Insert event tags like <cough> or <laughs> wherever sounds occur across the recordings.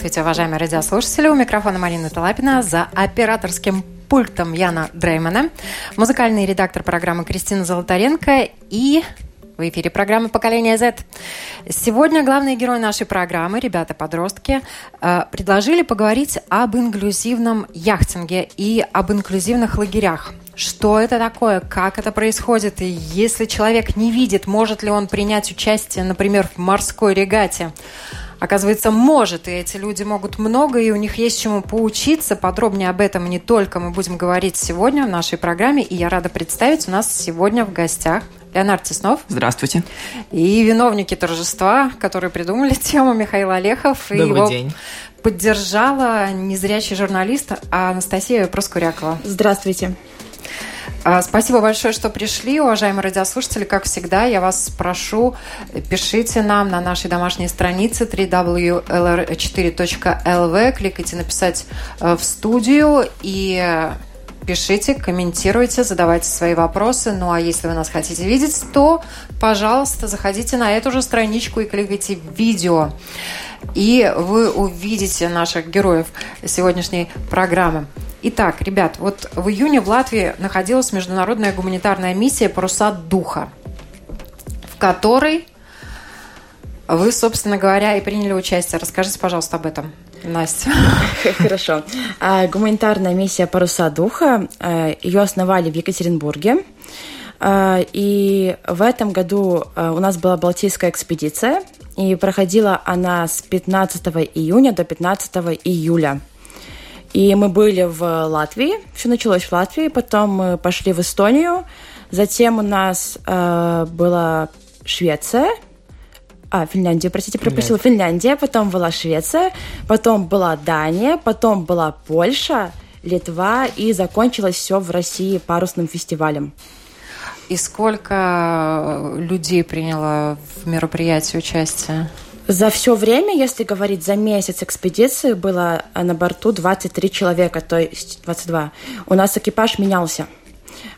Здравствуйте, уважаемые радиослушатели. У микрофона Марина Талапина. За операторским пультом Яна Дреймана. Музыкальный редактор программы Кристина Золотаренко и в эфире программы «Поколение Z». Сегодня главные герои нашей программы, ребята-подростки, э, предложили поговорить об инклюзивном яхтинге и об инклюзивных лагерях. Что это такое, как это происходит, и если человек не видит, может ли он принять участие, например, в морской регате – Оказывается, может, и эти люди могут много, и у них есть чему поучиться. Подробнее об этом не только мы будем говорить сегодня в нашей программе, и я рада представить у нас сегодня в гостях Леонард Теснов. Здравствуйте. И виновники торжества, которые придумали <laughs> тему Михаил Олехов. Добрый и его день. Поддержала незрячий журналист Анастасия Проскурякова. Здравствуйте. А, спасибо большое, что пришли, уважаемые радиослушатели. Как всегда, я вас прошу, пишите нам на нашей домашней странице www.lr4.lv, кликайте «Написать э, в студию» и пишите, комментируйте, задавайте свои вопросы. Ну а если вы нас хотите видеть, то, пожалуйста, заходите на эту же страничку и кликайте «Видео». И вы увидите наших героев сегодняшней программы. Итак, ребят, вот в июне в Латвии находилась международная гуманитарная миссия «Паруса духа», в которой вы, собственно говоря, и приняли участие. Расскажите, пожалуйста, об этом. Настя. <laughs> Хорошо. А, гуманитарная миссия «Паруса духа», а, ее основали в Екатеринбурге. А, и в этом году у нас была Балтийская экспедиция, и проходила она с 15 июня до 15 июля. И мы были в Латвии, все началось в Латвии, потом мы пошли в Эстонию, затем у нас э, была Швеция, а, Финляндия, простите, пропустила. Финляндия, потом была Швеция, потом была Дания, потом была Польша, Литва, и закончилось все в России парусным фестивалем. И сколько людей приняло в мероприятии участие? За все время, если говорить за месяц экспедиции, было на борту 23 человека, то есть 22. У нас экипаж менялся.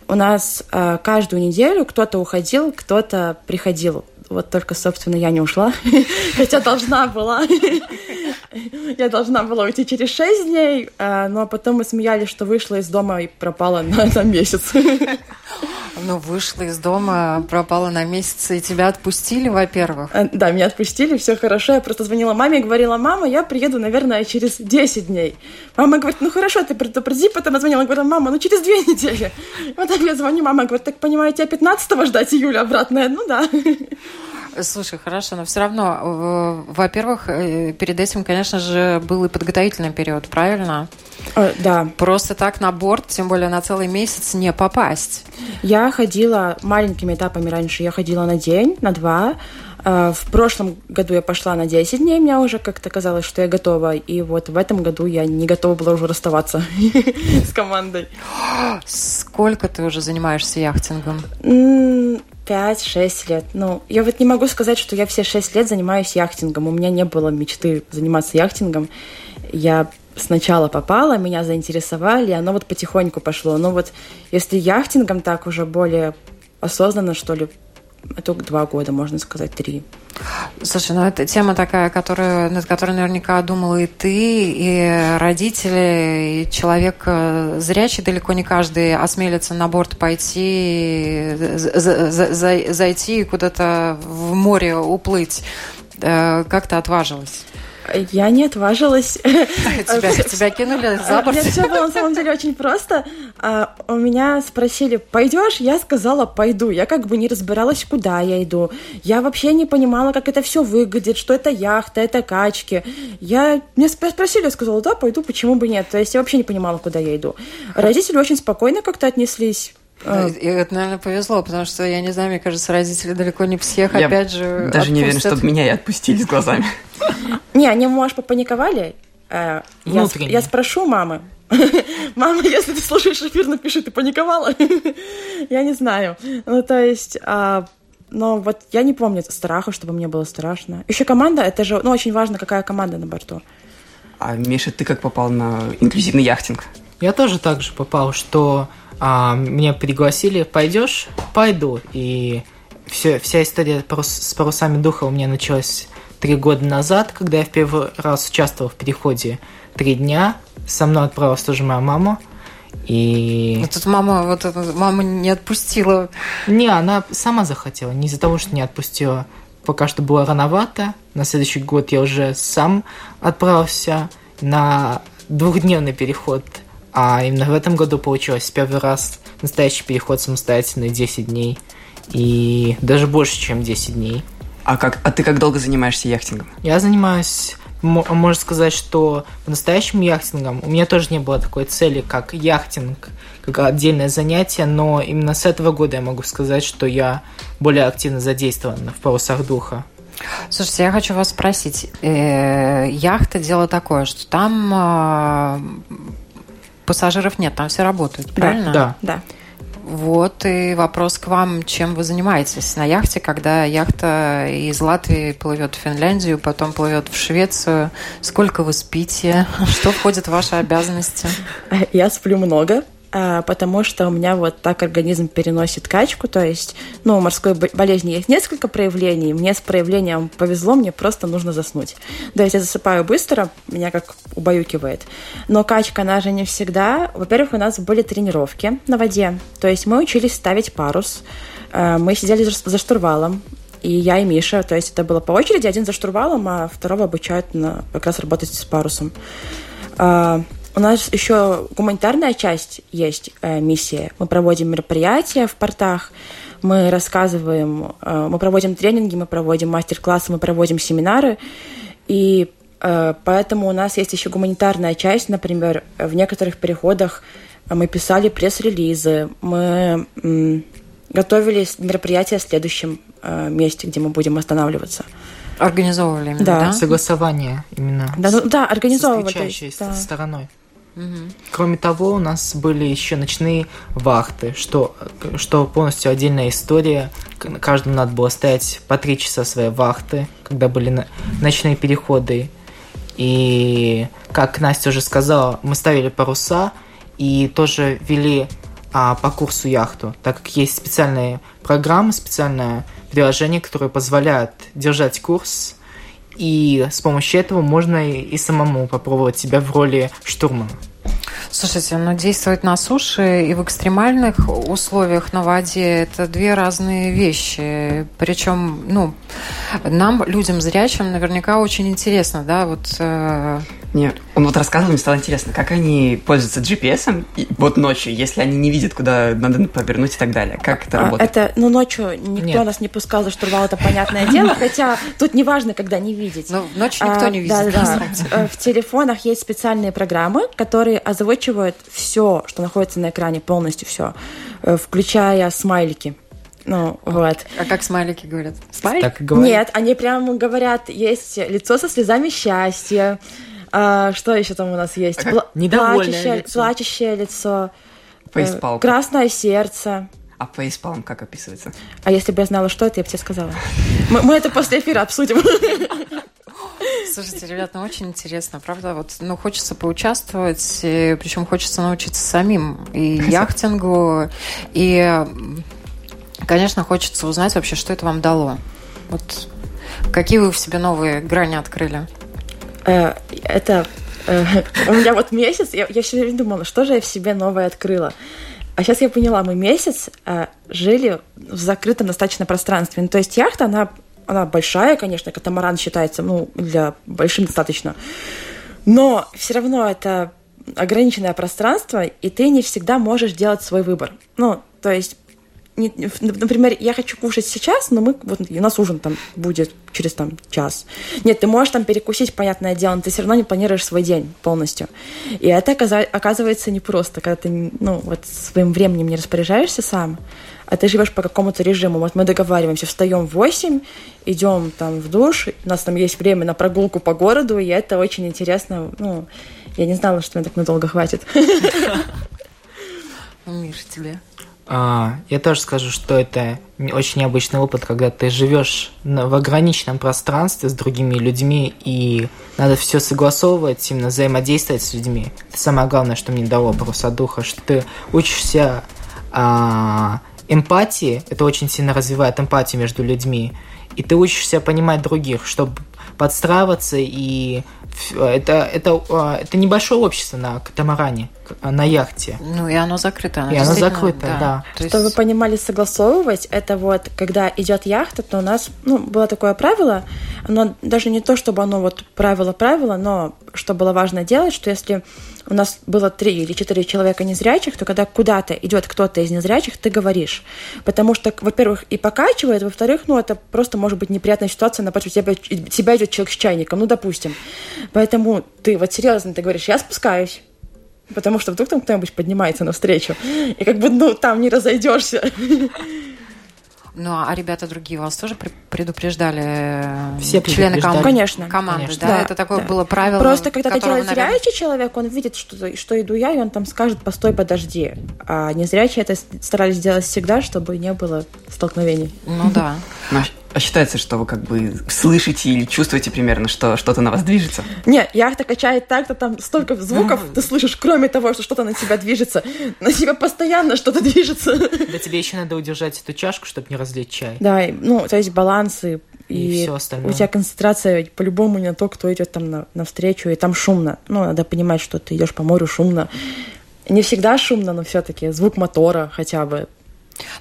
У нас э, каждую неделю кто-то уходил, кто-то приходил. Вот только, собственно, я не ушла, <laughs> хотя должна была. <laughs> Я должна была уйти через шесть дней, э, но потом мы смеялись, что вышла из дома и пропала на, <laughs> на месяц. Ну, вышла из дома, пропала на месяц, и тебя отпустили, во-первых. Э, да, меня отпустили, все хорошо. Я просто звонила маме и говорила, мама, я приеду, наверное, через 10 дней. Мама говорит, ну хорошо, ты предупреди. Потом я звонила, говорю, мама, ну через две недели. Потом я звоню, мама говорит, так понимаете, 15 ждать июля обратно? Ну да. Слушай, хорошо, но все равно, во-первых, э, перед этим, конечно же, был и подготовительный период, правильно? Э, да. Просто так на борт, тем более на целый месяц, не попасть. Я ходила маленькими этапами раньше. Я ходила на день, на два. Э, в прошлом году я пошла на 10 дней, мне уже как-то казалось, что я готова. И вот в этом году я не готова была уже расставаться <laughs> с командой. Сколько ты уже занимаешься яхтингом? 5-6 лет. Ну, я вот не могу сказать, что я все 6 лет занимаюсь яхтингом. У меня не было мечты заниматься яхтингом. Я сначала попала, меня заинтересовали, оно вот потихоньку пошло. Но вот если яхтингом так уже более осознанно, что ли, это два года, можно сказать, три. Слушай, ну это тема такая, которая, над которой наверняка думала и ты, и родители, и человек э, зрячий, далеко не каждый осмелится на борт пойти, за, за, за, зайти и куда-то в море уплыть. Э, как ты отважилась? Я не отважилась. <laughs> Тебя, тебя кинули за борт? Нет, все было на самом деле очень просто. А, у меня спросили, пойдешь? Я сказала, пойду. Я как бы не разбиралась, куда я иду. Я вообще не понимала, как это все выглядит, что это яхта, это качки. Я... Мне спросили, я сказала, да, пойду, почему бы нет. То есть я вообще не понимала, куда я иду. Родители очень спокойно как-то отнеслись. А. И это, наверное, повезло, потому что, я не знаю, мне кажется, родители далеко не всех, я опять же, даже отпустят. не уверен, чтобы меня и отпустили с глазами. <laughs> Не, они, может, попаниковали. Э, я, я спрошу мамы. <laughs> Мама, если ты слушаешь эфир, напиши, ты паниковала? <laughs> Я не знаю. Ну, то есть... А, но вот я не помню страха, чтобы мне было страшно. Еще команда, это же, ну, очень важно, какая команда на борту. А, Миша, ты как попал на инклюзивный яхтинг? Я тоже так же попал, что а, меня пригласили, пойдешь? Пойду. И все, вся история с парусами духа у меня началась три года назад, когда я в первый раз участвовал в переходе три дня. Со мной отправилась тоже моя мама. И... Ну, тут мама, вот мама не отпустила. Не, она сама захотела, не из-за того, что не отпустила. Пока что было рановато. На следующий год я уже сам отправился на двухдневный переход. А именно в этом году получилось первый раз настоящий переход самостоятельный 10 дней. И даже больше, чем 10 дней. А, как, а ты как долго занимаешься яхтингом? Я занимаюсь можно сказать, что по-настоящему яхтингом у меня тоже не было такой цели, как яхтинг, как отдельное занятие, но именно с этого года я могу сказать, что я более активно задействован в парусах духа. Слушайте, я хочу вас спросить. Э, яхта дело такое, что там э, пассажиров нет, там все работают, правильно? Да. Да. Вот и вопрос к вам, чем вы занимаетесь на яхте, когда яхта из Латвии плывет в Финляндию, потом плывет в Швецию. Сколько вы спите? <laughs> Что входит в ваши обязанности? Я сплю много, потому что у меня вот так организм переносит качку, то есть, ну, у морской болезни есть несколько проявлений, мне с проявлением повезло, мне просто нужно заснуть. То есть я засыпаю быстро, меня как убаюкивает. Но качка, она же не всегда. Во-первых, у нас были тренировки на воде, то есть мы учились ставить парус, а, мы сидели за штурвалом, и я, и Миша. То есть это было по очереди, один за штурвалом, а второго обучают на, как раз работать с парусом. У нас еще гуманитарная часть есть э, миссия. Мы проводим мероприятия в портах, мы рассказываем, э, мы проводим тренинги, мы проводим мастер-классы, мы проводим семинары. И э, поэтому у нас есть еще гуманитарная часть. Например, в некоторых переходах мы писали пресс-релизы, мы м, готовили мероприятия в следующем э, месте, где мы будем останавливаться. Организовывали именно, да? да? Согласование именно. Да, ну, да организовывали. С есть, да. стороной. Кроме того, у нас были еще ночные вахты, что, что полностью отдельная история. Каждому надо было стоять по три часа своей вахты, когда были ночные переходы. И, как Настя уже сказала, мы ставили паруса и тоже вели а, по курсу яхту, так как есть специальные программы, специальное приложение, которое позволяет держать курс и с помощью этого можно и самому попробовать себя в роли штурмана. Слушайте, но ну, действовать на суше и в экстремальных условиях на воде – это две разные вещи. Причем, ну, нам, людям зрячим, наверняка очень интересно, да, вот э, нет, он вот рассказывал, мне стало интересно, как они пользуются GPS вот ночью, если они не видят, куда надо повернуть и так далее. Как это а, работает? Это, ну, ночью никто Нет. нас не пускал за штурвал, это понятное дело, хотя тут не важно, когда не видеть. Ну, ночью никто а, не видит. Да, да. В телефонах есть специальные программы, которые озвучивают все, что находится на экране, полностью все, э, включая смайлики. Ну, вот. А как смайлики говорят? Смайлик? Так говорят. Нет, они прямо говорят, есть лицо со слезами счастья, а, что еще там у нас есть? Пла- плачущее, лицо. плачущее лицо. Фейспалм. Э, красное сердце. А фейспалм как описывается? А если бы я знала, что это, я бы тебе сказала. Мы, мы это после эфира обсудим. Слушайте, ребят, ну очень интересно, правда? Вот, ну, хочется поучаствовать, причем хочется научиться самим и <laughs> яхтингу, и, конечно, хочется узнать вообще, что это вам дало. Вот какие вы в себе новые грани открыли? Э, это э, <laughs> у меня вот месяц, я, я все думала, что же я в себе новое открыла. А сейчас я поняла, мы месяц э, жили в закрытом достаточно пространстве. Ну, то есть яхта, она, она большая, конечно, катамаран считается, ну, для большим достаточно. Но все равно это ограниченное пространство, и ты не всегда можешь делать свой выбор. Ну, то есть не, например, я хочу кушать сейчас, но мы, вот у нас ужин там будет через там час. Нет, ты можешь там перекусить, понятное дело, но ты все равно не планируешь свой день полностью. И это оказывается непросто, когда ты, ну, вот своим временем не распоряжаешься сам, а ты живешь по какому-то режиму. Вот мы договариваемся, встаем в 8, идем там в душ, у нас там есть время на прогулку по городу, и это очень интересно. Ну, я не знала, что мне так надолго хватит. <laughs> <laughs> Миша, тебе? А, я тоже скажу, что это очень необычный опыт, когда ты живешь в ограниченном пространстве с другими людьми, и надо все согласовывать, именно взаимодействовать с людьми. Это самое главное, что мне дало просто духа, что ты учишься а, эмпатии, это очень сильно развивает эмпатию между людьми, и ты учишься понимать других, чтобы подстраиваться и это, это, а, это небольшое общество на катамаране, на яхте. Ну и оно закрыто. Оно и оно закрыто, да. да. То есть... Чтобы вы понимали, согласовывать, это вот, когда идет яхта, то у нас ну, было такое правило, оно даже не то, чтобы оно вот правило-правило, но что было важно делать, что если у нас было три или четыре человека незрячих, то когда куда-то идет кто-то из незрячих, ты говоришь. Потому что, во-первых, и покачивает, во-вторых, ну, это просто может быть неприятная ситуация, напротив тебя, тебя идет человек с чайником, ну, допустим. Поэтому ты вот серьезно, ты говоришь, я спускаюсь. Потому что вдруг там кто-нибудь поднимается навстречу. И как бы, ну, там не разойдешься. Ну, а ребята другие вас тоже предупреждали? Э, Все члены команды? Конечно. Команды, Конечно. да? да? Это такое да. было правило. Просто когда это делает наверное... зрячий человек, он видит, что, что иду я, и он там скажет, постой, подожди. А незрячие это старались делать всегда, чтобы не было столкновений. Ну да. А считается, что вы как бы слышите или чувствуете примерно, что что-то на вас движется? Нет, яхта качает так, что там столько звуков ты слышишь, кроме того, что что-то на тебя движется. На тебя постоянно что-то движется. Да тебе еще надо удержать эту чашку, чтобы не разлить чай. Да, ну, то есть балансы и, и все остальное. у тебя концентрация по-любому не на то, кто идет там на, навстречу, и там шумно. Ну, надо понимать, что ты идешь по морю шумно. Не всегда шумно, но все-таки звук мотора хотя бы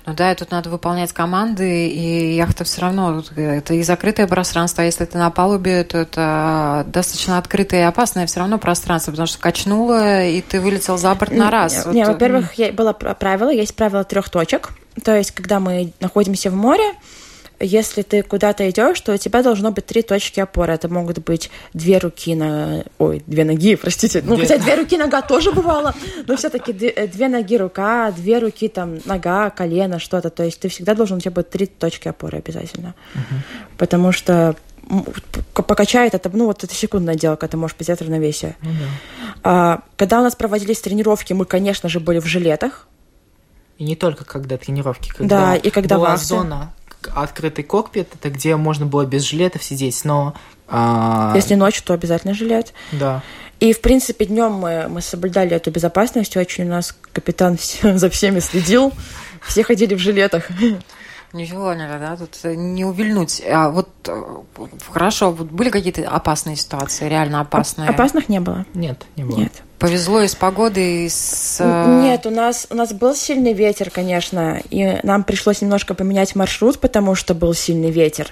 ну да, и тут надо выполнять команды, и яхта все равно, это и закрытое пространство, а если ты на палубе, то это достаточно открытое и опасное все равно пространство, потому что качнуло, и ты вылетел за борт на раз. Не, вот. во-первых, было правило, есть правило трех точек, то есть когда мы находимся в море, если ты куда-то идешь, то у тебя должно быть три точки опоры. Это могут быть две руки на... Ой, две ноги, <laughs> простите. Ну, хотя две руки нога тоже бывало, но все-таки две, э, две ноги рука, две руки там нога, колено, что-то. То есть ты всегда должен, у тебя быть три точки опоры обязательно. Угу. Потому что покачает это, ну вот это секундное дело, когда ты можешь потерять равновесие. Ну, да. а, когда у нас проводились тренировки, мы, конечно же, были в жилетах. И не только когда тренировки, когда да, и когда была вахты. зона открытый кокпит, это где можно было без жилетов сидеть, но... А... Если ночью, то обязательно жилет. Да. И, в принципе, днем мы, мы соблюдали эту безопасность. Очень у нас капитан <laughs> все, за всеми следил. Все ходили в жилетах. Ничего не да, тут не увильнуть. А вот э, хорошо, вот были какие-то опасные ситуации, реально опасные? Опасных не было. Нет, не было. Нет. Повезло и с погодой, и с... Э, нет, у нас, у нас был сильный ветер, конечно, и нам пришлось немножко поменять маршрут, потому что был сильный ветер.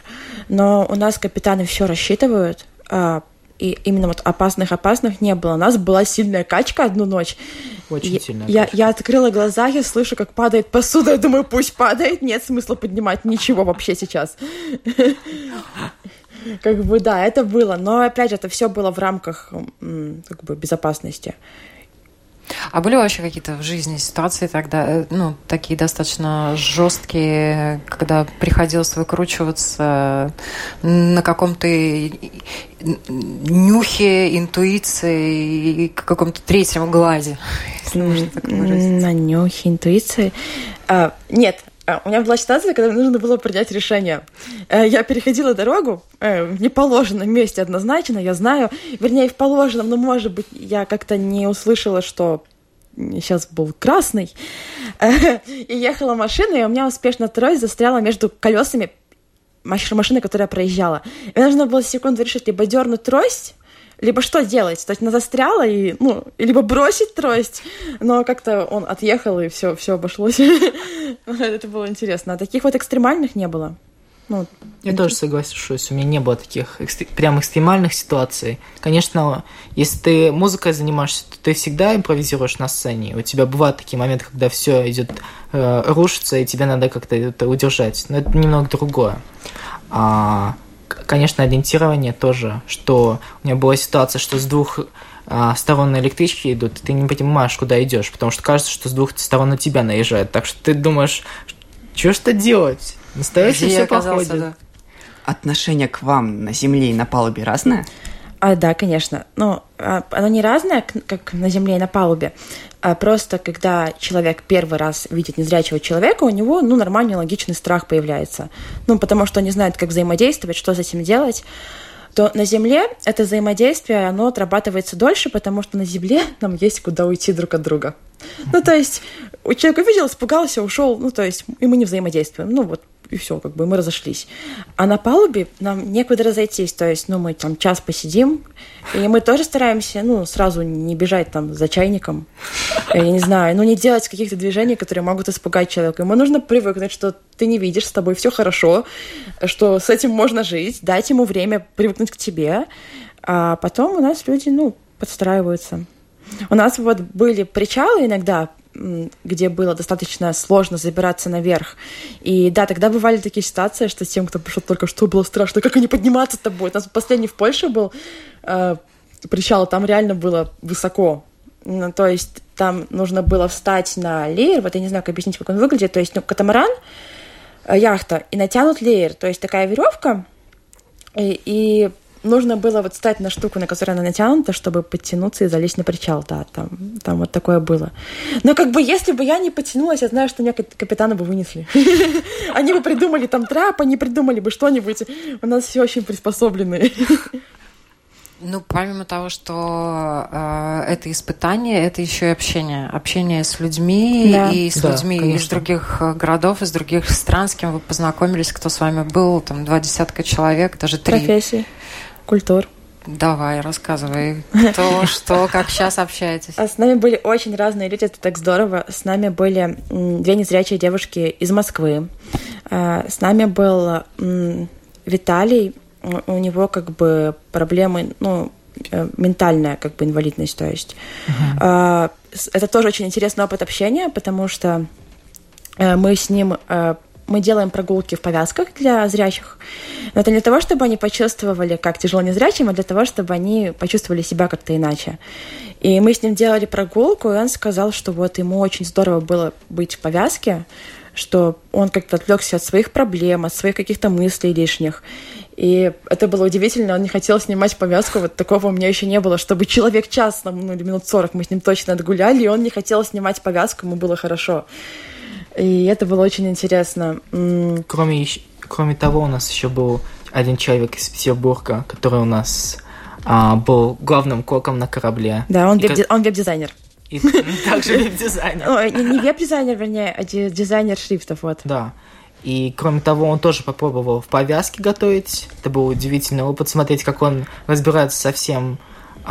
Но у нас капитаны все рассчитывают, а, и именно вот опасных-опасных не было. У нас была сильная качка одну ночь. Очень я, сильная я, я открыла глаза, я слышу, как падает посуда, <laughs> я думаю, пусть падает, нет смысла поднимать ничего вообще сейчас. <laughs> Как бы да, это было, но опять же, это все было в рамках как бы безопасности. А были вообще какие-то в жизни ситуации тогда, э, ну, такие достаточно жесткие, когда приходилось выкручиваться на каком-то нюхе, интуиции и каком-то третьем глазе, если можно так выразиться? На нюхе, интуиции? А, нет, у меня была ситуация, когда мне нужно было принять решение. Э, я переходила дорогу э, в неположенном месте однозначно, я знаю. Вернее, в положенном, но, может быть, я как-то не услышала, что сейчас был красный. И ехала машина, и у меня успешно трость застряла между колесами машины, которая проезжала. И нужно было секунду решить, либо дернуть трость, либо что делать? То есть она застряла и, ну, либо бросить трость, но как-то он отъехал и все, все обошлось. <laughs> Это было интересно. А таких вот экстремальных не было. Ну, я тоже соглашусь, у меня не было таких экстр... прям экстремальных ситуаций. Конечно, если ты музыкой занимаешься, то ты всегда импровизируешь на сцене. У тебя бывают такие моменты, когда все идет э, рушится, и тебе надо как-то это удержать. Но это немного другое. А, конечно, ориентирование тоже, что у меня была ситуация, что с двух а, сторон на электричке идут, и ты не понимаешь, куда идешь, потому что кажется, что с двух сторон на тебя наезжают. Так что ты думаешь, что что делать? Настоящее все походит. Да. Отношение к вам на земле и на палубе разное? А, да, конечно. Но а, оно не разное, как на земле и на палубе. А просто когда человек первый раз видит незрячего человека, у него ну, нормальный логичный страх появляется. Ну, потому что он не знает, как взаимодействовать, что с этим делать то на Земле это взаимодействие, оно отрабатывается дольше, потому что на Земле <laughs> нам есть куда уйти друг от друга. Ну, то есть, человек увидел, испугался, ушел, ну, то есть, и мы не взаимодействуем. Ну, вот, и все, как бы мы разошлись. А на палубе нам некуда разойтись, то есть, ну, мы там час посидим, и мы тоже стараемся, ну, сразу не бежать там за чайником, я не знаю, ну, не делать каких-то движений, которые могут испугать человека. Ему нужно привыкнуть, что ты не видишь, с тобой все хорошо, что с этим можно жить, дать ему время привыкнуть к тебе, а потом у нас люди, ну, подстраиваются. У нас вот были причалы иногда, где было достаточно сложно забираться наверх. И да, тогда бывали такие ситуации, что тем, кто пришел только что, было страшно, как они подниматься-то будут. У нас последний в Польше был э, причал, там реально было высоко. Ну, то есть там нужно было встать на леер, вот я не знаю, как объяснить, как он выглядит. То есть ну, катамаран, э, яхта, и натянут леер. То есть такая веревка, и, и нужно было вот стать на штуку, на которой она натянута, чтобы подтянуться и залезть на причал, да, там, там вот такое было. Но как бы если бы я не подтянулась, я знаю, что меня капитана бы вынесли. <laughs> Они бы придумали там трап, они придумали бы что-нибудь. У нас все очень приспособлены. Ну, помимо того, что э, это испытание, это еще и общение. Общение с людьми да. и с да, людьми конечно. из других э, городов, из других стран, с кем вы познакомились, кто с вами был, там, два десятка человек, даже три. Профессии культур. Давай, рассказывай, <laughs> кто, что, как сейчас общаетесь. А с нами были очень разные люди, это так здорово. С нами были две незрячие девушки из Москвы. А, с нами был Виталий, у него как бы проблемы, ну, э, ментальная как бы инвалидность, то есть. Uh-huh. Это тоже очень интересный опыт общения, потому что э, мы с ним э, мы делаем прогулки в повязках для зрячих. Но это не для того, чтобы они почувствовали, как тяжело незрячим, а для того, чтобы они почувствовали себя как-то иначе. И мы с ним делали прогулку, и он сказал, что вот ему очень здорово было быть в повязке, что он как-то отвлекся от своих проблем, от своих каких-то мыслей лишних. И это было удивительно, он не хотел снимать повязку, вот такого у меня еще не было, чтобы человек час, ну, или минут сорок мы с ним точно отгуляли, и он не хотел снимать повязку, ему было хорошо. И это было очень интересно. Кроме, кроме того, у нас еще был один человек из Петербурга, который у нас а, был главным коком на корабле. Да, он, веб- как... он веб-дизайнер. И <laughs> также веб-дизайнер. Не веб-дизайнер, вернее, а дизайнер шрифтов, вот. Да. И кроме того, он тоже попробовал в повязке готовить. Это был удивительный опыт, смотреть, как он разбирается со всем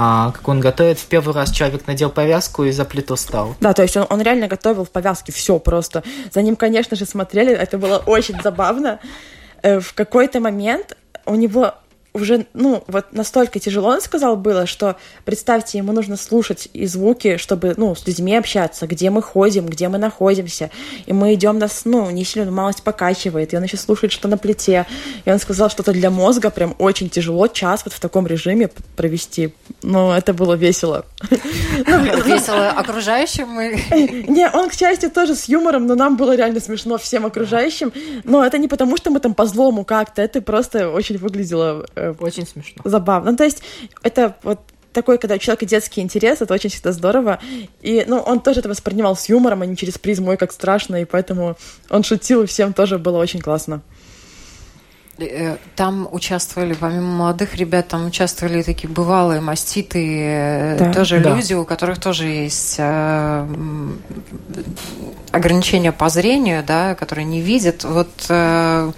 а, как он готовит. В первый раз человек надел повязку и за плиту стал. Да, то есть он, он реально готовил в повязке все просто. За ним, конечно же, смотрели, это было очень забавно. Э, в какой-то момент у него уже, ну, вот настолько тяжело, он сказал, было, что, представьте, ему нужно слушать и звуки, чтобы, ну, с людьми общаться, где мы ходим, где мы находимся, и мы идем, нас, ну, не сильно малость покачивает, и он еще слушает, что на плите, и он сказал, что это для мозга прям очень тяжело час вот в таком режиме провести, но это было весело. Ну, <laughs> весело окружающим? <laughs> Не, он, к счастью, тоже с юмором, но нам было реально смешно всем окружающим, но это не потому, что мы там по злому как-то, это просто очень выглядело очень смешно. Забавно. Ну, то есть это вот такой, когда у человека детский интерес, это очень всегда здорово. И, ну, он тоже это воспринимал с юмором, а не через призму, и как страшно, и поэтому он шутил, и всем тоже было очень классно. Э, там участвовали, помимо молодых ребят, там участвовали такие бывалые маститы, э, да. тоже да. люди, у которых тоже есть э, ограничения по зрению, да, которые не видят. Вот э,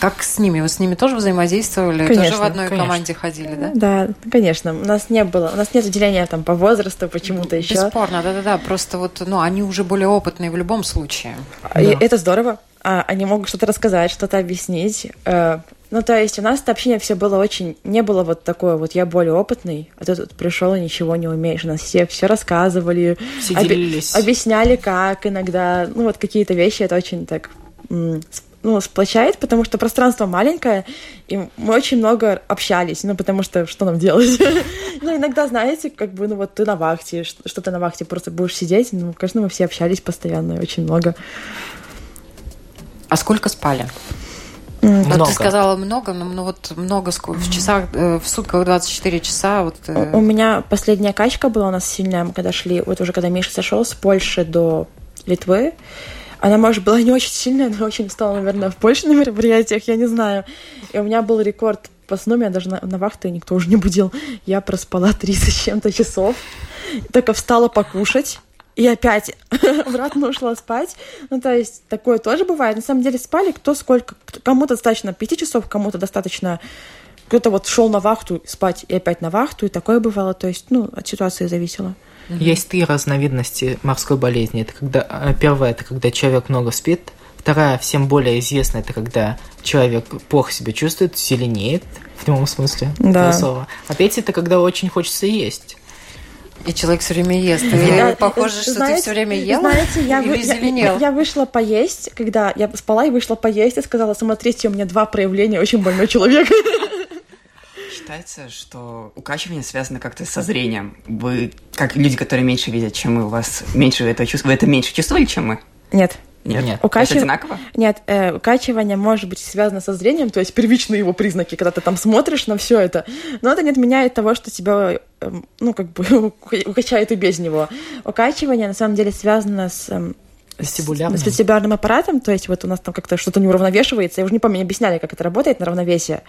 как с ними? Вы с ними тоже взаимодействовали? Конечно, тоже в одной конечно. команде ходили, да? Да, конечно. У нас не было, у нас нет отделения там по возрасту, почему-то еще. Бесспорно, да-да-да. Просто вот, ну, они уже более опытные в любом случае. И да. это здорово. А, они могут что-то рассказать, что-то объяснить. Э, ну, то есть у нас это общение все было очень... Не было вот такое вот я более опытный, а ты тут пришел и ничего не умеешь. У нас все все рассказывали. Все делились. Объясняли, как иногда. Ну, вот какие-то вещи это очень так ну, сплочает, потому что пространство маленькое, и мы очень много общались, ну, потому что что нам делать? <laughs> ну, иногда, знаете, как бы, ну, вот ты на вахте, что ты на вахте просто будешь сидеть, ну, конечно, мы все общались постоянно, очень много. А сколько спали? Много. Вот ты сказала много, но ну, вот много в часах, э, в сутках 24 часа. Вот, э... У меня последняя качка была у нас сильная, мы когда шли, вот уже когда Миша сошел с Польши до Литвы, она, может, была не очень сильная, но очень устала, наверное, в Польше на мероприятиях, я не знаю. И у меня был рекорд по сну, меня даже на, на вахты никто уже не будил. Я проспала 30 с чем-то часов, только встала покушать, и опять <laughs> обратно ушла спать. Ну, то есть такое тоже бывает. На самом деле спали кто сколько. Кому-то достаточно пяти часов, кому-то достаточно... Кто-то вот шел на вахту спать и опять на вахту, и такое бывало. То есть, ну, от ситуации зависело. Есть три разновидности морской болезни. Это когда э, первая это когда человек много спит, вторая всем более известная это когда человек плохо себя чувствует, зеленеет в прямом смысле Да. этого слова. А третья это когда очень хочется есть. И человек все время ест. И Я- похоже, что ты знаете- все время ел Знаете, я, или вы- я- я вышла поесть, когда я спала и вышла поесть, и сказала, смотрите, у меня два проявления, очень больной человек. Считается, что укачивание связано как-то со зрением. Вы, как люди, которые меньше видят, чем мы, у вас меньше этого чувства. Вы это меньше чувствовали, чем мы? Нет. Нет. Это Укачив- одинаково? Нет, э, укачивание может быть связано со зрением, то есть первичные его признаки, когда ты там смотришь на все это. Но это не отменяет того, что тебя, эм, ну, как бы <laughs> укачает и без него. Укачивание на самом деле связано с эм, Вестибулярным. с вестибулярным аппаратом, то есть вот у нас там как-то что-то не уравновешивается. Я уже не помню, объясняли, как это работает на равновесие.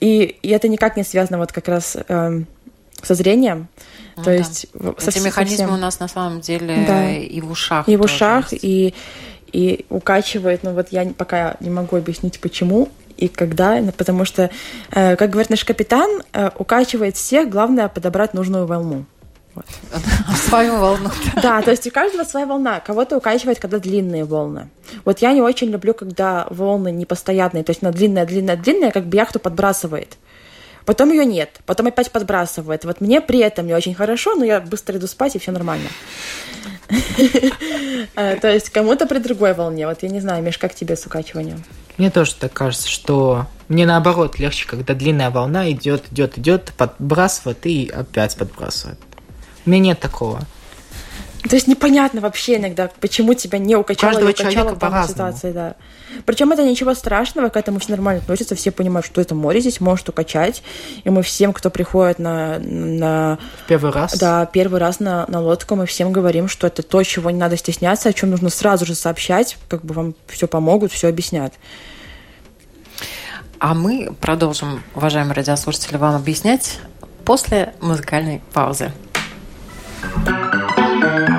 И, и это никак не связано вот как раз эм, со зрением. Ну то да. есть со Эти механизмы совсем. у нас на самом деле Да. и в ушах. и в ушах, есть. и, и укачивает. Но вот я пока не могу объяснить, почему и когда, ну, потому что, э, как говорит наш капитан, э, укачивает всех, главное подобрать нужную волну. В <laughs> свою волну. Да, то есть у каждого своя волна. Кого-то укачивает, когда длинные волны. Вот я не очень люблю, когда волны непостоянные, то есть на длинная, длинная, длинная, как бы яхту подбрасывает. Потом ее нет, потом опять подбрасывает. Вот мне при этом не очень хорошо, но я быстро иду спать, и все нормально. <laughs> Э, То есть кому-то при другой волне. Вот я не знаю, Миш, как тебе с укачиванием? Мне тоже так кажется, что мне наоборот легче, когда длинная волна идет, идет, идет, подбрасывает и опять подбрасывает. У меня нет такого. То есть непонятно вообще иногда, почему тебя не укачало каждого и укачало человека в по-разному. ситуации, да. Причем это ничего страшного, к этому все нормально относятся, все понимают, что это море здесь может укачать, и мы всем, кто приходит на, на Первый раз. да, первый раз на, на лодку, мы всем говорим, что это то, чего не надо стесняться, о чем нужно сразу же сообщать, как бы вам все помогут, все объяснят. А мы продолжим, уважаемые радиослушатели, вам объяснять после музыкальной паузы. В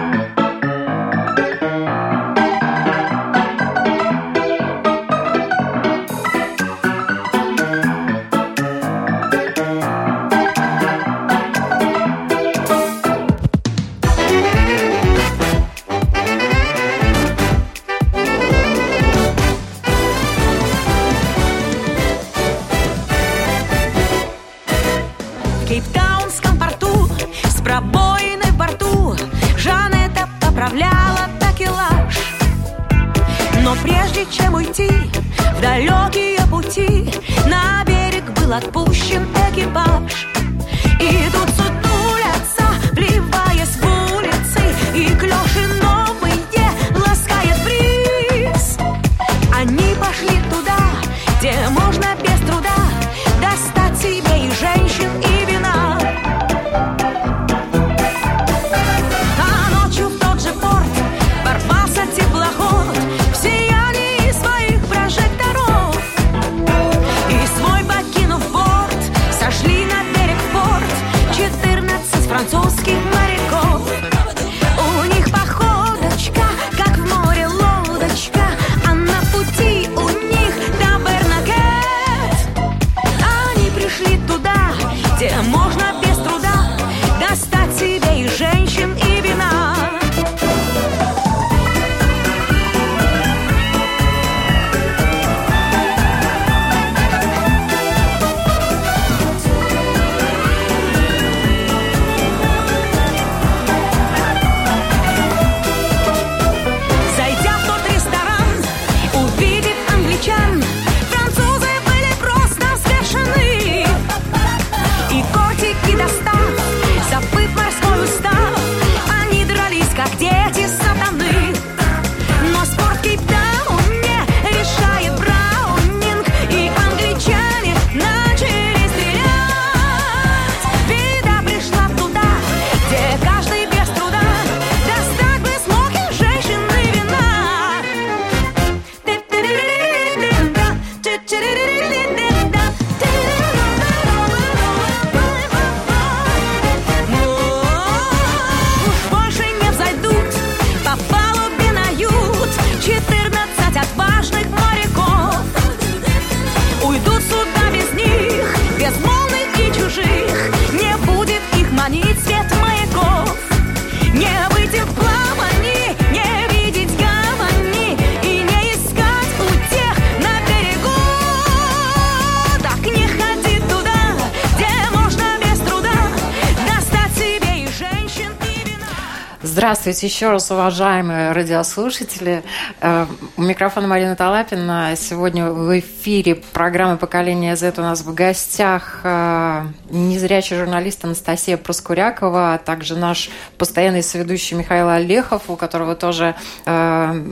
Здравствуйте еще раз, уважаемые радиослушатели. Э, у микрофона Марина Талапина. Сегодня в эфире программы «Поколение Z» у нас в гостях э, незрячий журналист Анастасия Проскурякова, а также наш постоянный соведущий Михаил Олехов, у которого тоже э,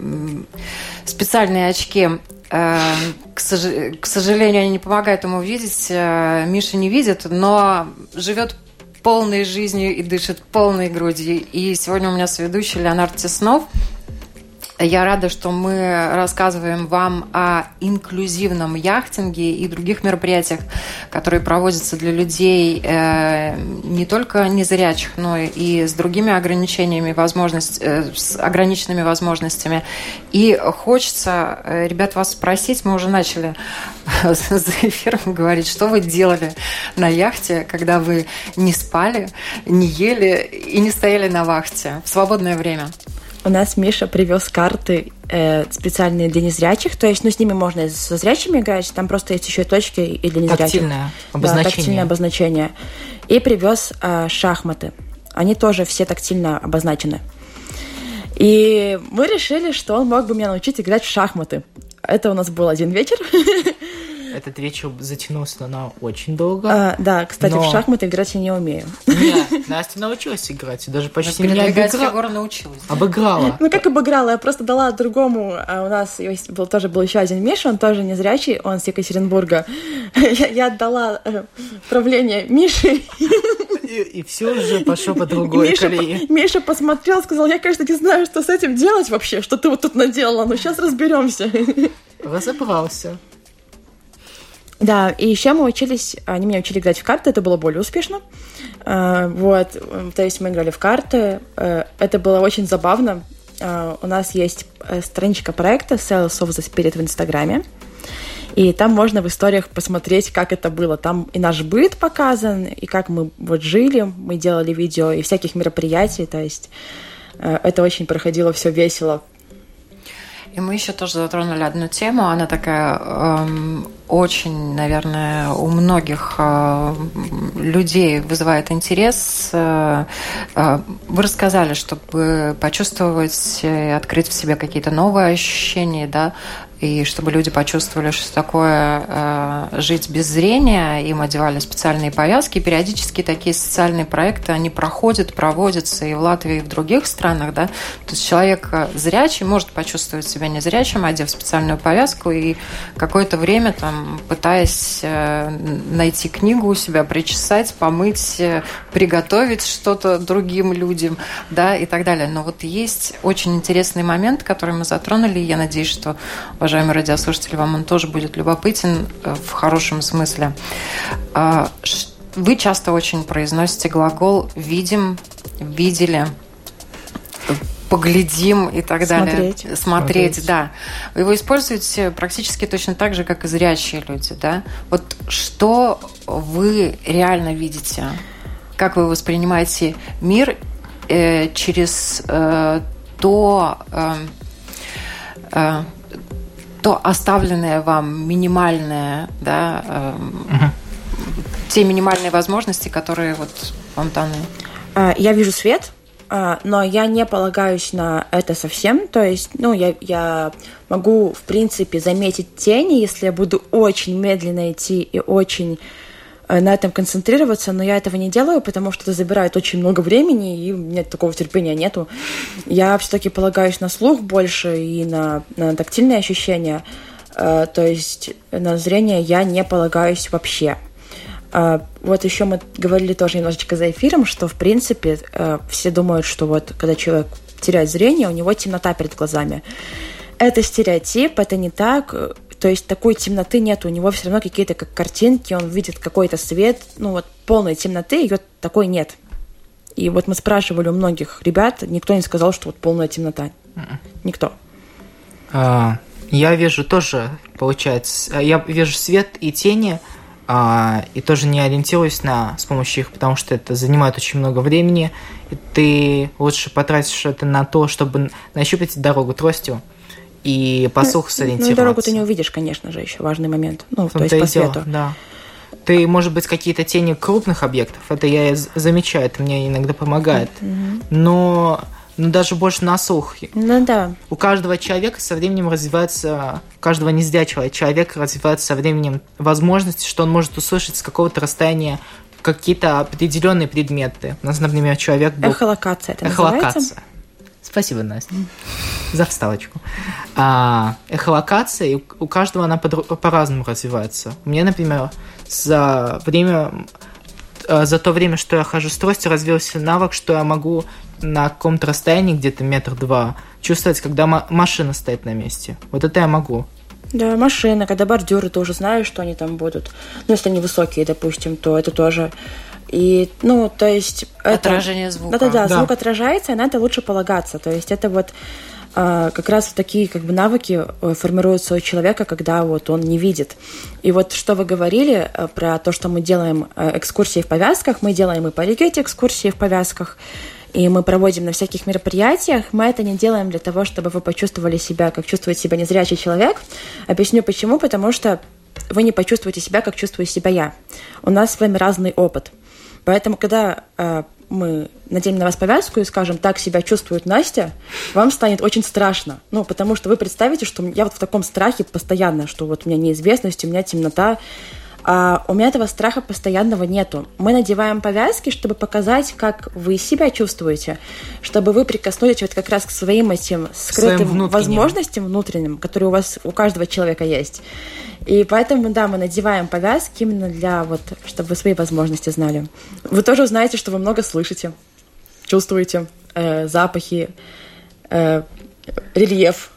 специальные очки к сожалению, они не помогают ему видеть. Миша не видит, но живет полной жизнью и дышит полной грудью. И сегодня у меня соведущий Леонард Теснов – я рада, что мы рассказываем вам о инклюзивном яхтинге и других мероприятиях, которые проводятся для людей э, не только незрячих, но и с другими ограничениями, возможность, э, с ограниченными возможностями. И хочется, э, ребят, вас спросить, мы уже начали <laughs> за эфиром говорить, что вы делали на яхте, когда вы не спали, не ели и не стояли на вахте в свободное время? У нас Миша привез карты э, специальные для незрячих, то есть, ну, с ними можно со зрячими играть, там просто есть еще точки и для незрячих. Тактильное обозначение. Да, тактильное обозначение. И привез э, шахматы. Они тоже все тактильно обозначены. И мы решили, что он мог бы меня научить играть в шахматы. Это у нас был один вечер. <laughs> этот вечер затянулся на очень долго. А, да, кстати, но... в шахматы играть я не умею. Нет, Настя научилась играть, даже почти не обыграла. научилась. Обыграла. Ну, как обыграла? Я просто дала другому. А у нас есть, был, тоже был еще один Миша, он тоже незрячий, он с Екатеринбурга. <laughs> Я, я отдала э, правление Мише. И, и все уже пошло по другой Миша, колее. Миша посмотрел, сказал, я, конечно, не знаю, что с этим делать вообще, что ты вот тут наделала, но сейчас разберемся. Разобрался. Да, и еще мы учились, они меня учили играть в карты, это было более успешно. А, вот, то есть мы играли в карты, э, это было очень забавно. А, у нас есть э, страничка проекта Sales of the Spirit в Инстаграме, и там можно в историях посмотреть, как это было. Там и наш быт показан, и как мы вот жили, мы делали видео и всяких мероприятий, то есть э, это очень проходило все весело. И мы еще тоже затронули одну тему, она такая эм, очень, наверное, у многих э, людей вызывает интерес. Э, э, вы рассказали, чтобы почувствовать и открыть в себе какие-то новые ощущения, да, и чтобы люди почувствовали, что такое э, жить без зрения, им одевали специальные повязки. периодически такие социальные проекты, они проходят, проводятся и в Латвии, и в других странах. Да? То есть человек э, зрячий может почувствовать себя незрячим, одев специальную повязку, и какое-то время, там, пытаясь э, найти книгу у себя, причесать, помыть, э, приготовить что-то другим людям да, и так далее. Но вот есть очень интересный момент, который мы затронули, и я надеюсь, что уважаемые радиослушатели, вам он тоже будет любопытен э, в хорошем смысле. А, вы часто очень произносите глагол «видим», «видели», поглядим и так далее. Смотреть. Смотреть, да. Вы его используете практически точно так же, как и зрячие люди, да? Вот что вы реально видите? Как вы воспринимаете мир э, через э, то... Э, э, то оставленное вам минимальное, да, э, угу. те минимальные возможности, которые вот вам даны? А, я вижу свет, а, но я не полагаюсь на это совсем. То есть, ну, я, я могу, в принципе, заметить тени, если я буду очень медленно идти и очень на этом концентрироваться, но я этого не делаю, потому что это забирает очень много времени, и у меня такого терпения нету. Я все-таки полагаюсь на слух больше и на, на тактильные ощущения. Э, то есть на зрение я не полагаюсь вообще. Э, вот еще мы говорили тоже немножечко за эфиром, что в принципе все думают, что вот когда человек теряет зрение, у него темнота перед глазами. Это стереотип, это не так то есть такой темноты нет, у него все равно какие-то как картинки, он видит какой-то свет, ну вот полной темноты ее такой нет. И вот мы спрашивали у многих ребят, никто не сказал, что вот полная темнота. Никто. А, я вижу тоже, получается, я вижу свет и тени, а, и тоже не ориентируюсь на с помощью их, потому что это занимает очень много времени, и ты лучше потратишь это на то, чтобы нащупать дорогу тростью, и по слуху сориентироваться. Ну, дорогу ты не увидишь, конечно же, еще важный момент. Ну, то есть по свету. Да. Ты, может быть, какие-то тени крупных объектов, это я замечаю, это мне иногда помогает. Mm-hmm. Но ну, даже больше на слух. Ну да. У каждого человека со временем развивается, у каждого незрячего человека развивается со временем возможности, что он может услышать с какого-то расстояния какие-то определенные предметы. У нас, например, человек был... Эхолокация это называется? Спасибо, Настя, за вставочку. А, эхолокация, у- каждого она по-разному развивается. У меня, например, за время э, за то время, что я хожу с тростью, развился навык, что я могу на каком-то расстоянии, где-то метр два, чувствовать, когда ма- машина стоит на месте. Вот это я могу. Да, машина, когда бордюры, ты уже знаешь, что они там будут. Ну, если они высокие, допустим, то это тоже... И, ну, то есть... это- Отражение звука. Да-да-да, Да. звук отражается, и на это лучше полагаться. То есть это вот а, как раз такие как бы навыки э, формируются у человека, когда вот он не видит. И вот что вы говорили э, про то, что мы делаем э, экскурсии в повязках, мы делаем и по Ригете экскурсии в повязках, и мы проводим на всяких мероприятиях, мы это не делаем для того, чтобы вы почувствовали себя, как чувствует себя незрячий человек. Объясню почему, потому что вы не почувствуете себя, как чувствую себя я. У нас с вами разный опыт. Поэтому, когда э, мы наденем на вас повязку и скажем, так себя чувствует Настя, вам станет очень страшно. Ну, потому что вы представите, что я вот в таком страхе постоянно, что вот у меня неизвестность, у меня темнота. А у меня этого страха постоянного нету. Мы надеваем повязки, чтобы показать, как вы себя чувствуете, чтобы вы прикоснулись вот как раз к своим этим скрытым внутренним. возможностям внутренним, которые у вас, у каждого человека есть. И поэтому, да, мы надеваем повязки именно для вот, чтобы вы свои возможности знали. Вы тоже узнаете, что вы много слышите, чувствуете э, запахи, э, рельеф,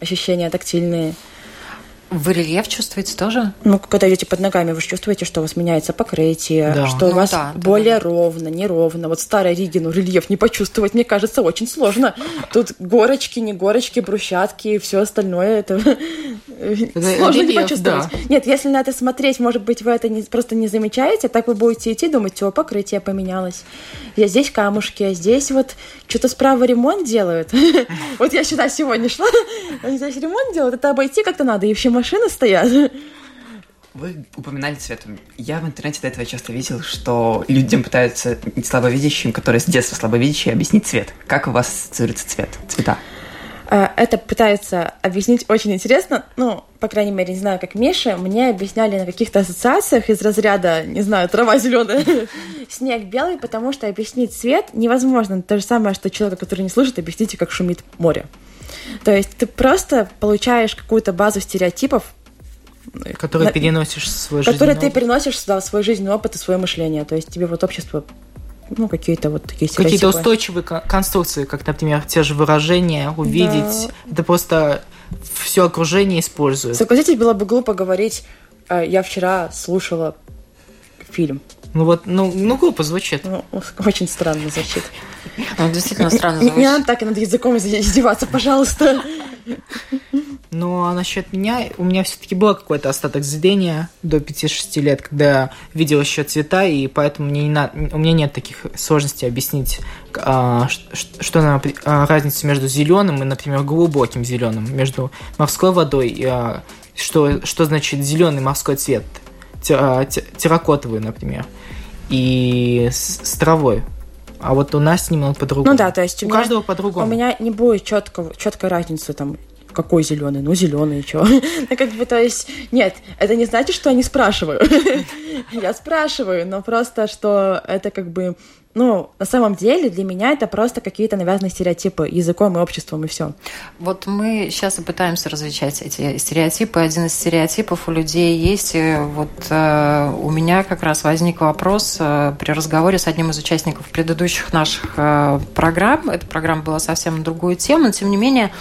ощущения тактильные. Вы рельеф чувствуете тоже? Ну, когда идете под ногами, вы же чувствуете, что у вас меняется покрытие, Да. что у Ну вас да, да, более ровно, неровно. Вот старой Риге, ну, рельеф не почувствовать, мне кажется, очень сложно. Тут горочки, не горочки, брусчатки и все остальное. Это <laughs> сложно не почувствовать. да. Нет, если на это смотреть, может быть, вы это просто не замечаете, так вы будете идти, думать, все, покрытие поменялось. Я здесь камушки, а здесь вот что-то справа ремонт делают. <laughs> Вот я сюда сегодня шла, <laughs> они здесь ремонт делают, это обойти как-то надо, и вообще машины стоят. Вы упоминали цвет. Я в интернете до этого часто видел, что людям пытаются слабовидящим, которые с детства слабовидящие, объяснить цвет. Как у вас ассоциируется цвет, цвета? А, Это пытается объяснить очень интересно. Ну, по крайней мере, не знаю, как Миша, мне объясняли на каких-то ассоциациях из разряда, не знаю, трава зеленая, <laughs> снег белый, потому что объяснить цвет невозможно. То же самое, что человека, который не слышит, объясните, как шумит море. То есть ты просто получаешь какую-то базу стереотипов, Который На- переносишь в свой которые ты опыт. переносишь сюда в свой жизненный опыт и свое мышление. То есть тебе вот общество, ну, какие-то вот такие Какие-то стереотипы. устойчивые кон- конструкции, как, например, те же выражения, увидеть. Это просто все окружение использует. Согласитесь, было бы глупо говорить, э, я вчера слушала фильм. Ну вот, ну, ну глупо звучит. Ну, очень странно звучит. Ну, действительно странно Не, не звучит. надо так и над языком издеваться, пожалуйста. Ну, а насчет меня, у меня все-таки был какой-то остаток зрения до 5-6 лет, когда я видел еще цвета, и поэтому мне не на- у меня нет таких сложностей объяснить, а, ш- что на- а, разница между зеленым и, например, глубоким зеленым, между морской водой и а, что, что значит зеленый морской цвет, а, те- терракотовый, например, и с, с травой. А вот у нас немного по-другому. Ну да, то есть у у меня- каждого по-другому. У меня не будет четкого, четкой разницы там, какой зеленый, ну зеленый, что. <laughs> Ну, как бы, то есть, нет, это не значит, что я не спрашиваю. <laughs> Я спрашиваю, но просто, что это как бы, ну, на самом деле для меня это просто какие-то навязанные стереотипы языком и обществом, и все. Вот мы сейчас и пытаемся различать эти стереотипы. Один из стереотипов у людей есть. И Вот э, у меня как раз возник вопрос э, при разговоре с одним из участников предыдущих наших э, программ. Эта программа была совсем на другую тему, но тем не менее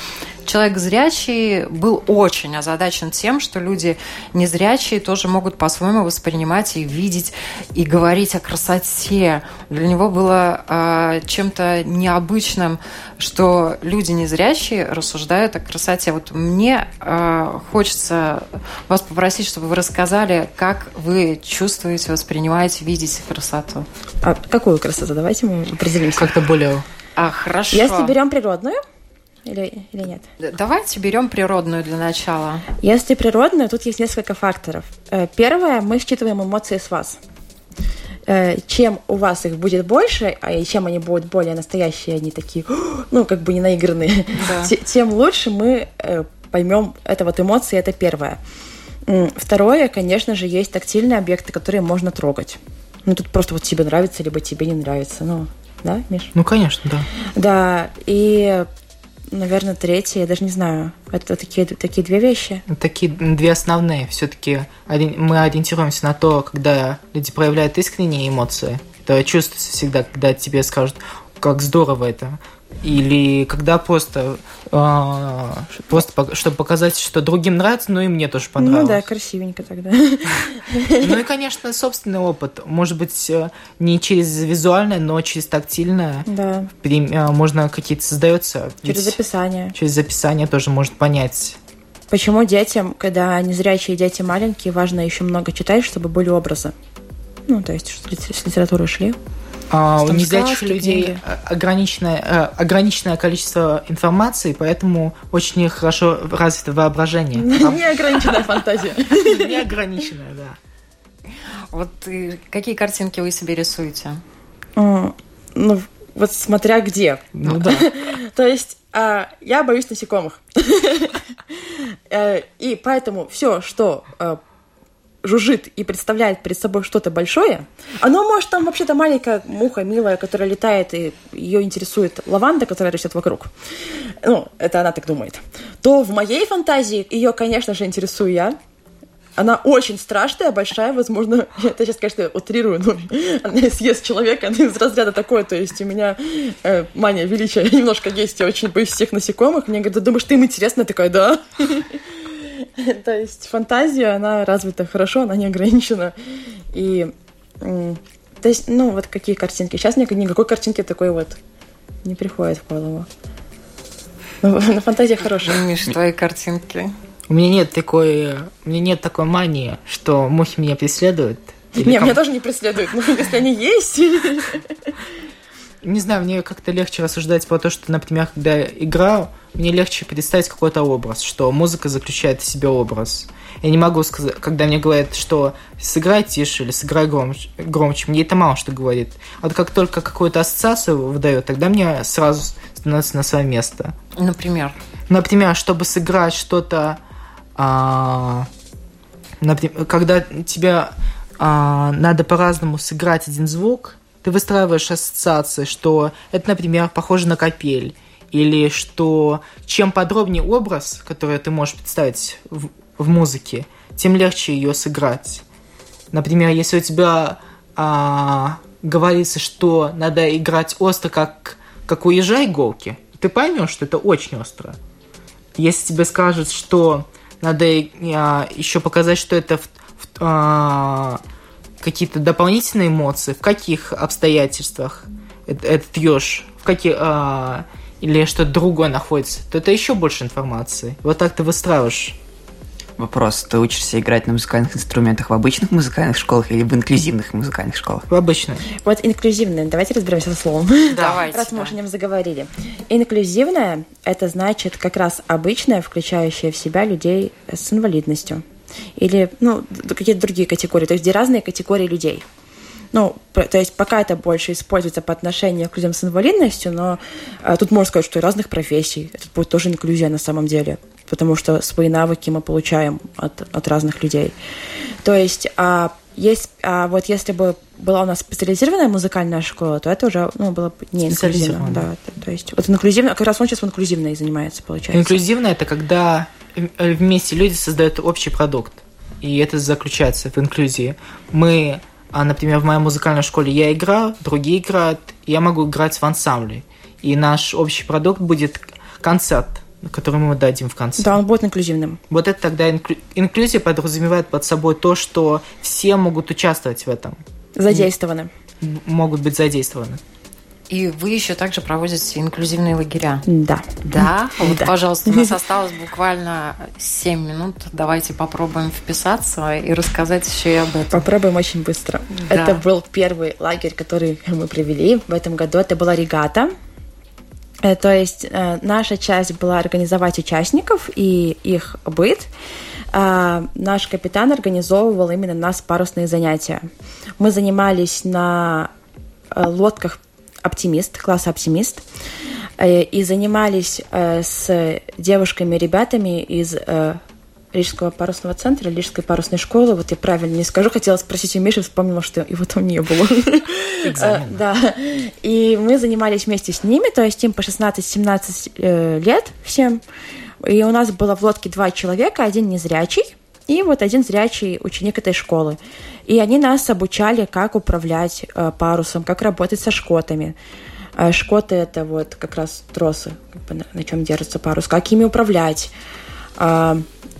человек зрячий был очень озадачен тем, что люди незрячие тоже могут по-своему воспринимать и видеть, и говорить о красоте. Для него было э, чем-то необычным, что люди незрячие рассуждают о красоте. Вот мне э, хочется вас попросить, чтобы вы рассказали, как вы чувствуете, воспринимаете, видите красоту. А какую красоту? Давайте мы определимся. Как-то более... А, хорошо. Если берем природную, или, или нет? Давайте берем природную для начала. Если природную, тут есть несколько факторов. Э, Первое, мы считываем эмоции с вас. э, чем у вас их будет больше, а и чем они будут более настоящие, они такие, ну, как бы не наигранные, Да. <laughs> те- тем лучше мы э, поймем это вот эмоции, это первое. Второе, конечно же, есть тактильные объекты, которые можно трогать. Ну, тут просто вот тебе нравится, либо тебе не нравится. Ну, да, Миш? Ну, конечно, да. Да, и, наверное, третье, я даже не знаю, это такие, такие две вещи. Такие две основные. Все-таки мы ориентируемся на то, когда люди проявляют искренние эмоции. Это чувствуется всегда, когда тебе скажут, как здорово это. Или когда просто, а, просто чтобы показать, что другим нравится, но и мне тоже Ну да, понравилось. красивенько тогда. <laughs> Ну и, конечно, собственный опыт. Может быть, э, не через визуальное, но через тактильное. Да, э, Можно какие-то создается. через описание. Через записание тоже может понять. Почему детям, когда незрячие дети маленькие, важно еще много читать, чтобы были образы? Ну, то есть, что с литературы шли. А, у незрячих людей книги. э, ограниченное, э, ограниченное количество информации, поэтому очень хорошо развито воображение. Неограниченная фантазия. Неограниченное, да. Вот и какие картинки вы себе рисуете? М, Ну, вот смотря где. Ну да. <laughs> То есть а, я боюсь насекомых. <laughs> Э, И поэтому все, что э, жужжит и представляет перед собой что-то большое, оно может там вообще-то маленькая муха милая, которая летает, и ее интересует лаванда, которая растет вокруг. Ну, это она так думает. То в моей фантазии ее, конечно же, интересую я. Она очень страшная, большая, возможно, <laughs> это сейчас, конечно, утрирую, но <laughs> она съест человека она из разряда такое, то есть у меня э, мания величия <laughs> немножко есть, я очень боюсь всех насекомых, мне говорят, «Да думаешь, ты им интересно? Я такая, да. <laughs> То есть фантазия, она развита хорошо, она не ограничена. И, то есть, ну, вот какие картинки. Сейчас мне никакой картинки такой вот не приходит в голову. Но, <laughs> но фантазия хорошая. Миш, твои картинки. У меня нет такой, у меня нет такой мании, что мухи меня преследуют. Или Не, ком- меня тоже не преследуют, но если они есть... Не знаю, мне как-то легче рассуждать про то, что, например, когда я играю, мне легче представить какой-то образ, что музыка заключает в себе образ. Я не могу сказать, когда мне говорят, что сыграй тише или сыграй громче, громче мне это мало что говорит. Вот как только какую-то ассоциацию выдает, тогда мне сразу становится на свое место. Например. Например, чтобы сыграть что-то, а, например, когда тебе а, надо по-разному сыграть один звук, ты выстраиваешь ассоциации, что это, например, похоже на капель, или что чем подробнее образ, который ты можешь представить в, в музыке, тем легче ее сыграть. Например, если у тебя а, говорится, что надо играть остро, как, как у ежа иголки, ты поймешь, что это очень остро. Если тебе скажут, что надо еще показать, что это в- в- а, какие-то дополнительные эмоции, в каких обстоятельствах эт- этот еж, в каких а, или что-то другое находится, то это еще больше информации. Вот так ты выстраиваешь. Вопрос, ты учишься играть на музыкальных инструментах в обычных музыкальных школах или в инклюзивных музыкальных школах? В обычной. Вот инклюзивное, давайте разберемся со словом. <laughs> Давайте. Раз мы уже о нем заговорили. Инклюзивное – это значит как раз обычное, включающее в себя людей с инвалидностью. Или, ну, какие-то другие категории, то есть где разные категории людей. Ну, то есть пока это больше используется по отношению к людям с инвалидностью, но а, тут можно сказать, что и разных профессий. Это будет тоже инклюзия на самом деле, потому что свои навыки мы получаем от, от разных людей. То есть а, есть, а вот если бы была у нас специализированная музыкальная школа, то это уже ну, было бы не инклюзивно. Да, то, то есть вот инклюзивно, как раз он сейчас в инклюзивной занимается, получается. Инклюзивно это когда э, вместе люди создают общий продукт. И это заключается в инклюзии. Мы, а, например, в моей музыкальной школе я играю, другие играют, и я могу играть в ансамбле. И наш общий продукт будет концерт, который мы дадим в конце. Да, он будет инклюзивным. Вот это тогда инклю- инклюзия подразумевает под собой то, что все могут участвовать в этом, Задействованы. могут быть задействованы. И вы еще также проводите инклюзивные лагеря. Да. Да, <laughs> вот, Да. пожалуйста, у нас <laughs> осталось буквально 7 минут. Давайте попробуем вписаться и рассказать еще и об этом. Попробуем очень быстро. Да. Это был первый лагерь, который мы провели в этом году. Это была регата. Э, То есть э, наша часть была организовать участников и их быт. а, наш капитан организовывал именно нас парусные занятия. Мы занимались на э, лодках «Оптимист», класса «Оптимист», э, и занимались э, с девушками и ребятами из Рижского парусного центра, Рижской парусной школы. Вот я правильно не скажу. Хотела спросить у Миши, вспомнила, что его там не было. <laughs> Да. И мы занимались вместе с ними, то есть им по 16-17 лет всем. И у нас было в лодке два человека, один незрячий, и вот один зрячий ученик этой школы. И они нас обучали, как управлять э, парусом, как работать со шкотами. Э, шкоты это вот как раз тросы, как бы на, на чем держится парус, как ими управлять. Э,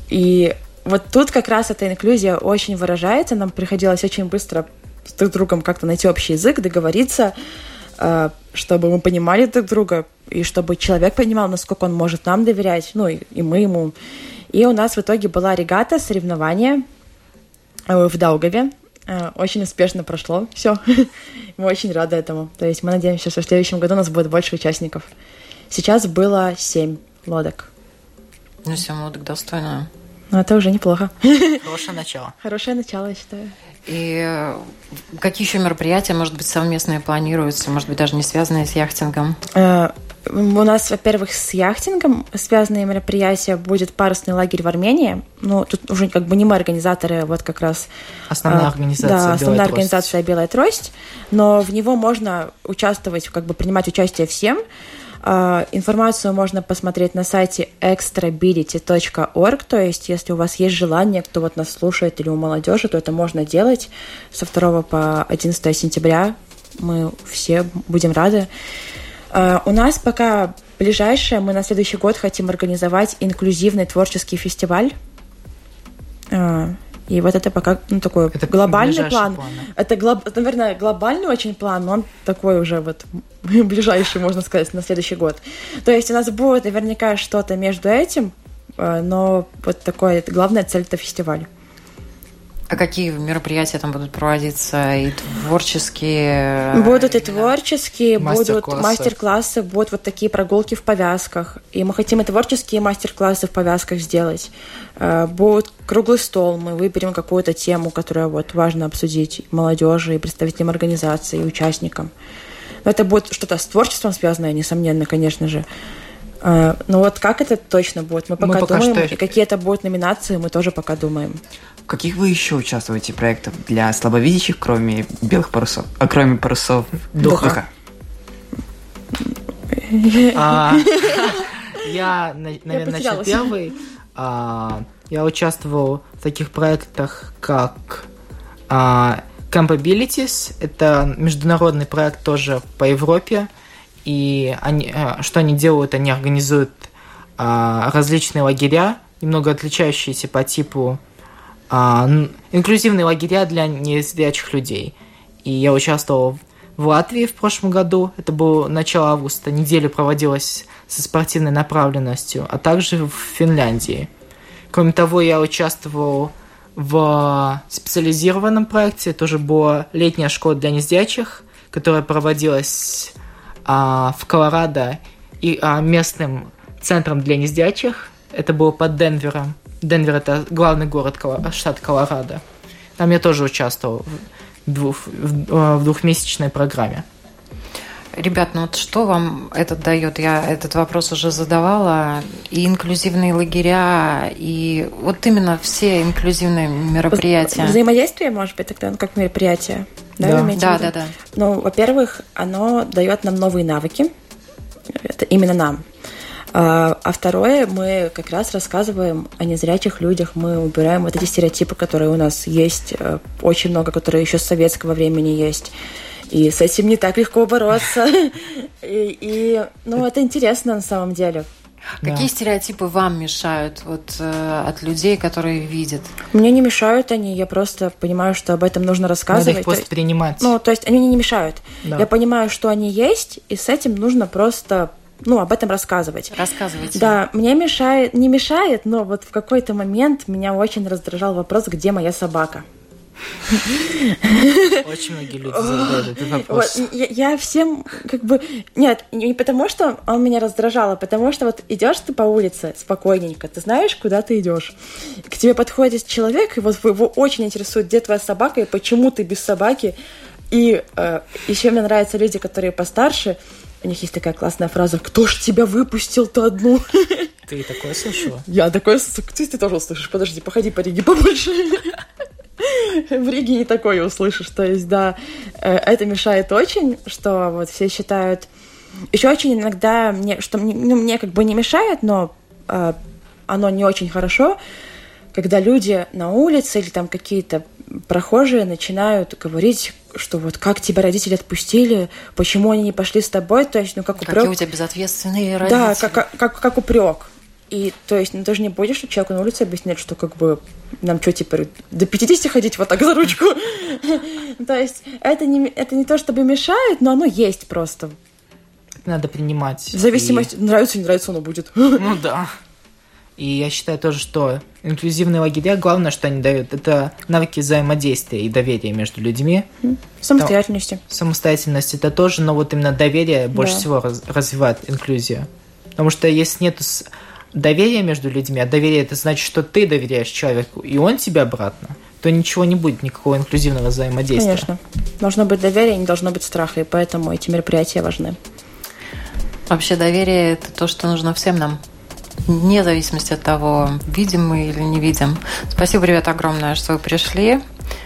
и вот тут как раз эта инклюзия очень выражается. Нам приходилось очень быстро с друг другом как-то найти общий язык, договориться, э, чтобы мы понимали друг друга, и чтобы человек понимал, насколько он может нам доверять, ну и, и мы ему. И у нас в итоге была регата, соревнование э, в Даугаве. Э, очень успешно прошло все. <laughs> мы очень рады этому. То есть мы надеемся, что в следующем году у нас будет больше участников. Сейчас было семь лодок. Ну, семь лодок достойно. Ну, это уже неплохо. <laughs> Хорошее начало. Хорошее начало, я считаю. И э, какие еще мероприятия, может быть, совместные планируются, может быть, даже не связанные с яхтингом? У нас, во-первых, с яхтингом связанные мероприятия. Будет парусный лагерь в Армении. Ну, тут уже как бы не мы организаторы, вот как раз... Основная а, организация Да, основная Белая организация «Белая трость». Но в него можно участвовать, как бы принимать участие всем. А, информацию можно посмотреть на сайте extrability.org, то есть если у вас есть желание, кто вот нас слушает или у молодежи, то это можно делать со 2 по 11 сентября. Мы все будем рады. Uh, у нас пока ближайшее, мы на следующий год хотим организовать инклюзивный творческий фестиваль. И вот это пока ну, такой это глобальный план. план это, глоб, это, наверное, глобальный очень план, но он такой уже вот <laughs> ближайший, можно сказать, на следующий год. То есть у нас будет наверняка что-то между этим, но вот такое, главная цель это фестиваль. А какие мероприятия там будут проводиться? И творческие? Будут и творческие, мастер будут мастер-классы, будут вот такие прогулки в повязках. И мы хотим и творческие мастер-классы в повязках сделать. Э, будет круглый стол, мы выберем какую-то тему, которую вот важно обсудить молодежи и представителям организации, и участникам. Но это будет что-то с творчеством связанное, несомненно, конечно же. Э, но вот как это точно будет, мы пока, мы пока думаем, что... и какие это будут номинации, мы тоже пока думаем каких вы еще участвуете проектов для слабовидящих, кроме белых парусов, а кроме парусов духа? А, <laughs> я, наверное, начну первый. А, я участвовал в таких проектах, как Campabilities. Это международный проект тоже по Европе. И они, что они делают? Они организуют различные лагеря, немного отличающиеся по типу а, инклюзивные лагеря для незрячих людей. И я участвовал в Латвии в прошлом году, это было начало августа, неделя проводилась со спортивной направленностью, а также в Финляндии. Кроме того, я участвовал в специализированном проекте, тоже была летняя школа для незрячих, которая проводилась а, в Колорадо и а, местным центром для незрячих. Это было под Денвером. Денвер это главный город штата Колорадо. Там я тоже участвовал в, двух, в двухмесячной программе. Ребят, ну вот что вам это дает? Я этот вопрос уже задавала. И инклюзивные лагеря, и вот именно все инклюзивные мероприятия. Взаимодействие, может быть, тогда ну, как мероприятие. Да, да, да, да, да. Ну, во-первых, оно дает нам новые навыки. Это именно нам. А, а второе, мы как раз рассказываем о незрячих людях, мы убираем вот эти стереотипы, которые у нас есть, э, очень много, которые еще с советского времени есть. И с этим не так легко бороться. И, и ну, это интересно на самом деле. Какие да. стереотипы вам мешают вот, э, от людей, которые видят? Мне не мешают они, я просто понимаю, что об этом нужно рассказывать. Надо их просто есть, принимать. Ну, то есть они мне не мешают. Да. Я понимаю, что они есть, и с этим нужно просто ну, об этом рассказывать. Рассказывайте. Да, мне мешает, не мешает, но вот в какой-то момент меня очень раздражал вопрос, где моя собака. Очень многие люди задают этот вопрос. Вот, я, я всем как бы... Нет, не потому что он меня раздражал, а потому что вот идешь ты по улице спокойненько, ты знаешь, куда ты идешь. К тебе подходит человек, и вот его очень интересует, где твоя собака и почему ты без собаки. И э, еще мне нравятся люди, которые постарше, у них есть такая классная фраза «Кто ж тебя выпустил-то одну?» Ты такое слышала? Я такое... Ты, ты тоже услышишь. Подожди, походи по Риге побольше. В Риге не такое услышишь. То есть, да, э, это мешает очень, что вот все считают... Еще очень иногда мне, что мне, ну, мне как бы не мешает, но э, оно не очень хорошо, когда люди на улице или там какие-то прохожие начинают говорить, что вот как тебя родители отпустили, почему они не пошли с тобой, то есть, ну как упрек. Какие у тебя безответственные родители. Да, как, как, как, как упрек. И то есть, ну ты же не будешь человеку на улице объяснять, что как бы нам что, теперь до 50 ходить вот так за ручку? <laughs> То есть это не, это не то, чтобы мешает, но оно есть просто. Надо принимать. В зависимости, нравится, не нравится, оно будет. <laughs> Ну да. И я считаю тоже, что инклюзивные лагеря, главное, что они дают, это навыки взаимодействия и доверия между людьми. Самостоятельности. Самостоятельность это тоже, но вот именно доверие больше Да. всего раз- развивает инклюзию. Потому что если нет доверия между людьми, а доверие это значит, что ты доверяешь человеку, и он тебе обратно, то ничего не будет, никакого инклюзивного взаимодействия. Конечно. Должно быть доверие, не должно быть страха, и поэтому эти мероприятия важны. Вообще доверие – это то, что нужно всем нам. Вне зависимости от того, видим мы или не видим. Спасибо, ребят, огромное, что вы пришли,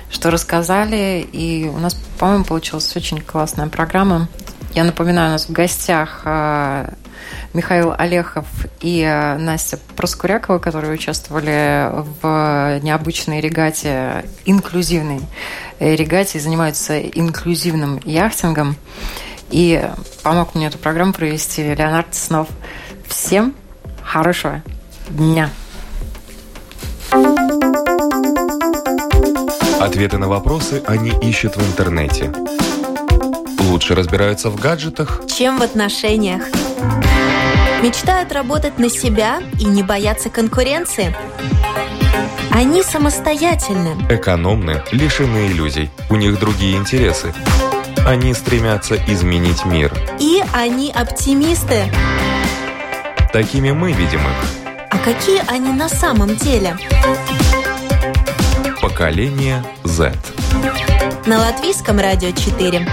что рассказали. И у нас, по-моему, получилась очень классная программа. Я напоминаю, у нас в гостях а, Михаил Олехов и а, Настя Проскурякова, которые участвовали в необычной регате, инклюзивной регате, и занимаются инклюзивным яхтингом. И помог мне эту программу провести Леонард Снов. Всем хорошего дня! Ответы на вопросы они ищут в интернете. Лучше разбираются в гаджетах. чем в отношениях. Мечтают работать на себя и не бояться конкуренции. Они самостоятельны. Экономны, лишены иллюзий. У них другие интересы. Они стремятся изменить мир. И они оптимисты. Такими мы видим их. А какие они на самом деле? Поколение Z. На Латвийском радио 4.